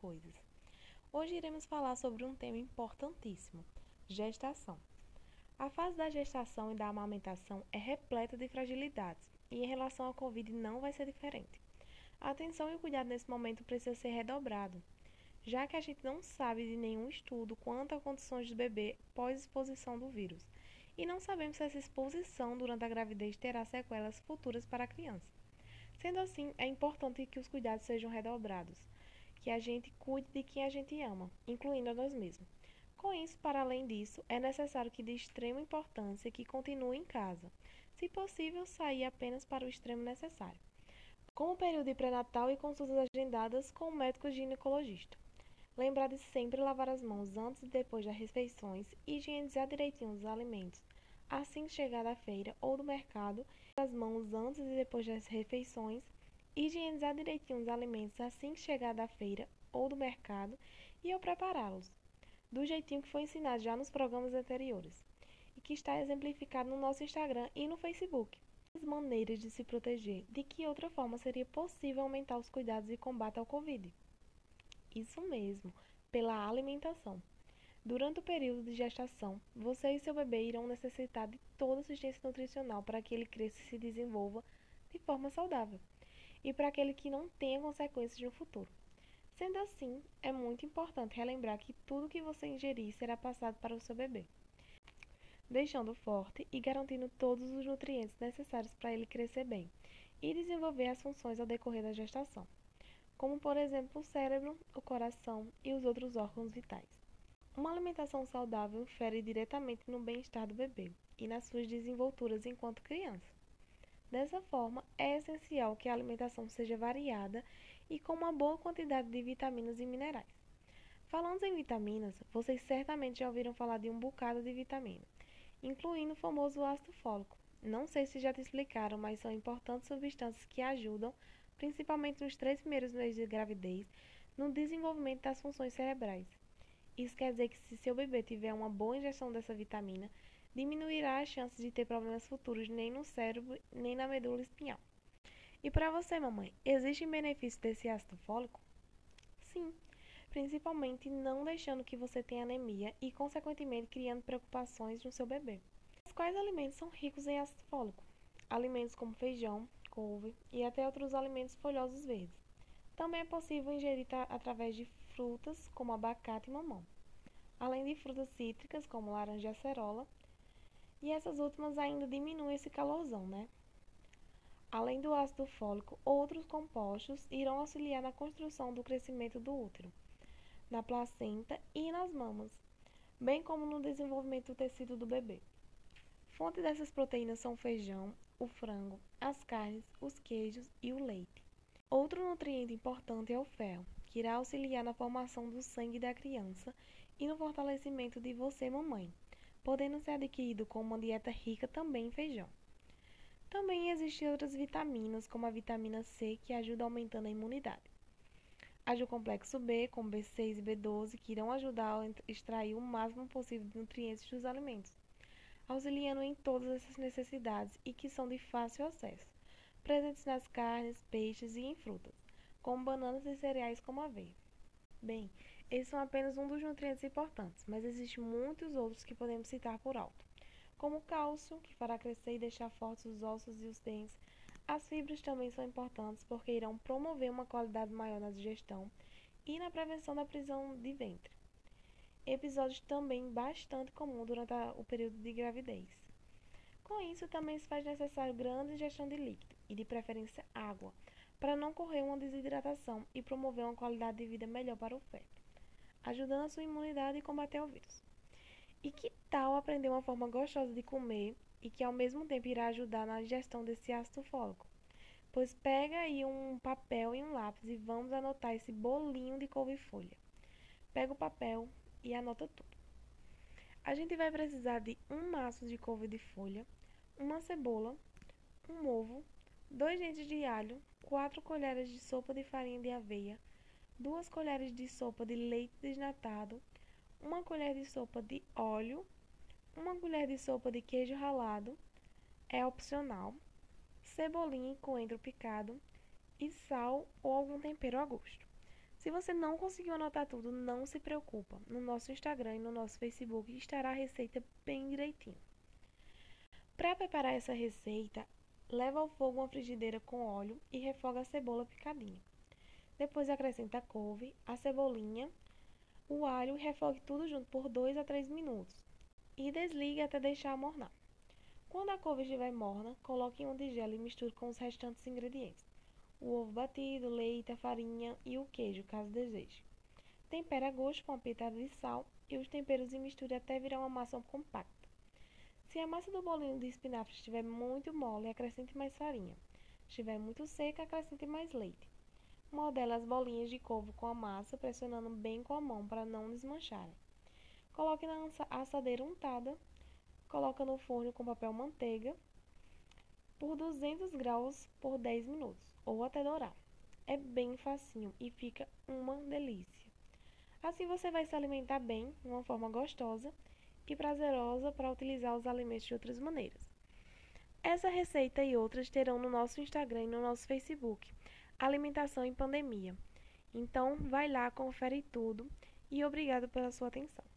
coisas. Hoje iremos falar sobre um tema importantíssimo: gestação. A fase da gestação e da amamentação é repleta de fragilidades e em relação à Covid não vai ser diferente. A atenção e o cuidado nesse momento precisa ser redobrado, já que a gente não sabe de nenhum estudo quanto a condições do bebê pós-exposição do vírus, e não sabemos se essa exposição durante a gravidez terá sequelas futuras para a criança. Sendo assim, é importante que os cuidados sejam redobrados, que a gente cuide de quem a gente ama, incluindo a nós mesmos. Com isso, para além disso, é necessário que de extrema importância que continue em casa, se possível sair apenas para o extremo necessário, com o período de pré-natal e consultas agendadas com o médico ginecologista. Lembrar de sempre lavar as mãos antes e depois das refeições, higienizar direitinho os alimentos assim que chegar da feira ou do mercado, as mãos antes e depois das refeições, higienizar direitinho os alimentos assim que chegar da feira ou do mercado e ao prepará-los, do jeitinho que foi ensinado já nos programas anteriores e que está exemplificado no nosso Instagram e no Facebook. As maneiras de se proteger, de que outra forma seria possível aumentar os cuidados e combate ao Covid? Isso mesmo, pela alimentação. Durante o período de gestação, você e seu bebê irão necessitar de toda assistência nutricional para que ele cresça e se desenvolva de forma saudável e para aquele que não tenha consequências no futuro. Sendo assim, é muito importante relembrar que tudo que você ingerir será passado para o seu bebê, deixando forte e garantindo todos os nutrientes necessários para ele crescer bem e desenvolver as funções ao decorrer da gestação como por exemplo o cérebro, o coração e os outros órgãos vitais. Uma alimentação saudável infere diretamente no bem-estar do bebê e nas suas desenvolturas enquanto criança. Dessa forma, é essencial que a alimentação seja variada e com uma boa quantidade de vitaminas e minerais. Falando em vitaminas, vocês certamente já ouviram falar de um bocado de vitamina, incluindo o famoso ácido fólico. Não sei se já te explicaram, mas são importantes substâncias que ajudam principalmente nos três primeiros meses de gravidez, no desenvolvimento das funções cerebrais. Isso quer dizer que se seu bebê tiver uma boa injeção dessa vitamina, diminuirá as chances de ter problemas futuros nem no cérebro nem na medula espinhal. E para você, mamãe, existe benefício desse ácido fólico? Sim, principalmente não deixando que você tenha anemia e, consequentemente, criando preocupações no seu bebê. Mas quais alimentos são ricos em ácido fólico? Alimentos como feijão, couve e até outros alimentos folhosos verdes. Também é possível ingerir através de frutas como abacate e mamão, além de frutas cítricas como laranja e acerola. E essas últimas ainda diminuem esse calorzão, né? Além do ácido fólico, outros compostos irão auxiliar na construção do crescimento do útero, na placenta e nas mamas, bem como no desenvolvimento do tecido do bebê. Fonte dessas proteínas são o feijão, o frango, as carnes, os queijos e o leite. Outro nutriente importante é o ferro, que irá auxiliar na formação do sangue da criança e no fortalecimento de você, mamãe, podendo ser adquirido com uma dieta rica também em feijão. Também existem outras vitaminas, como a vitamina C, que ajuda aumentando a imunidade. Há o complexo B, como B6 e B12, que irão ajudar a extrair o máximo possível de nutrientes dos alimentos auxiliando em todas essas necessidades e que são de fácil acesso, presentes nas carnes, peixes e em frutas, como bananas e cereais como aveia. Bem, esses são apenas um dos nutrientes importantes, mas existem muitos outros que podemos citar por alto, como o cálcio, que fará crescer e deixar fortes os ossos e os dentes. As fibras também são importantes porque irão promover uma qualidade maior na digestão e na prevenção da prisão de ventre episódios também bastante comum durante a, o período de gravidez. Com isso, também se faz necessário grande ingestão de líquido e, de preferência, água, para não correr uma desidratação e promover uma qualidade de vida melhor para o feto, ajudando a sua imunidade e combater o vírus. E que tal aprender uma forma gostosa de comer e que ao mesmo tempo irá ajudar na digestão desse ácido fólico? Pois pega aí um papel e um lápis e vamos anotar esse bolinho de couve-folha. Pega o papel, e anota tudo. A gente vai precisar de um maço de couve de folha, uma cebola, um ovo, dois dentes de alho, quatro colheres de sopa de farinha de aveia, duas colheres de sopa de leite desnatado, uma colher de sopa de óleo, uma colher de sopa de queijo ralado, é opcional, cebolinha e coentro picado e sal ou algum tempero a gosto. Se você não conseguiu anotar tudo, não se preocupa. No nosso Instagram e no nosso Facebook estará a receita bem direitinho. Para preparar essa receita, leva ao fogo uma frigideira com óleo e refoga a cebola picadinha. Depois acrescenta a couve, a cebolinha, o alho e refogue tudo junto por 2 a 3 minutos. E desligue até deixar amornar. Quando a couve estiver morna, coloque em uma tigela e misture com os restantes ingredientes o ovo batido, leite, a farinha e o queijo, caso deseje. Tempere a gosto com uma pitada de sal e os temperos e misture até virar uma massa compacta. Se a massa do bolinho de espinafre estiver muito mole, acrescente mais farinha. Estiver muito seca, acrescente mais leite. Modele as bolinhas de couve com a massa, pressionando bem com a mão para não desmancharem. Coloque na assadeira untada, coloque no forno com papel manteiga por 200 graus por 10 minutos ou até dourar. É bem facinho e fica uma delícia. Assim você vai se alimentar bem, de uma forma gostosa e prazerosa para utilizar os alimentos de outras maneiras. Essa receita e outras terão no nosso Instagram e no nosso Facebook, Alimentação em Pandemia. Então, vai lá, confere tudo e obrigado pela sua atenção.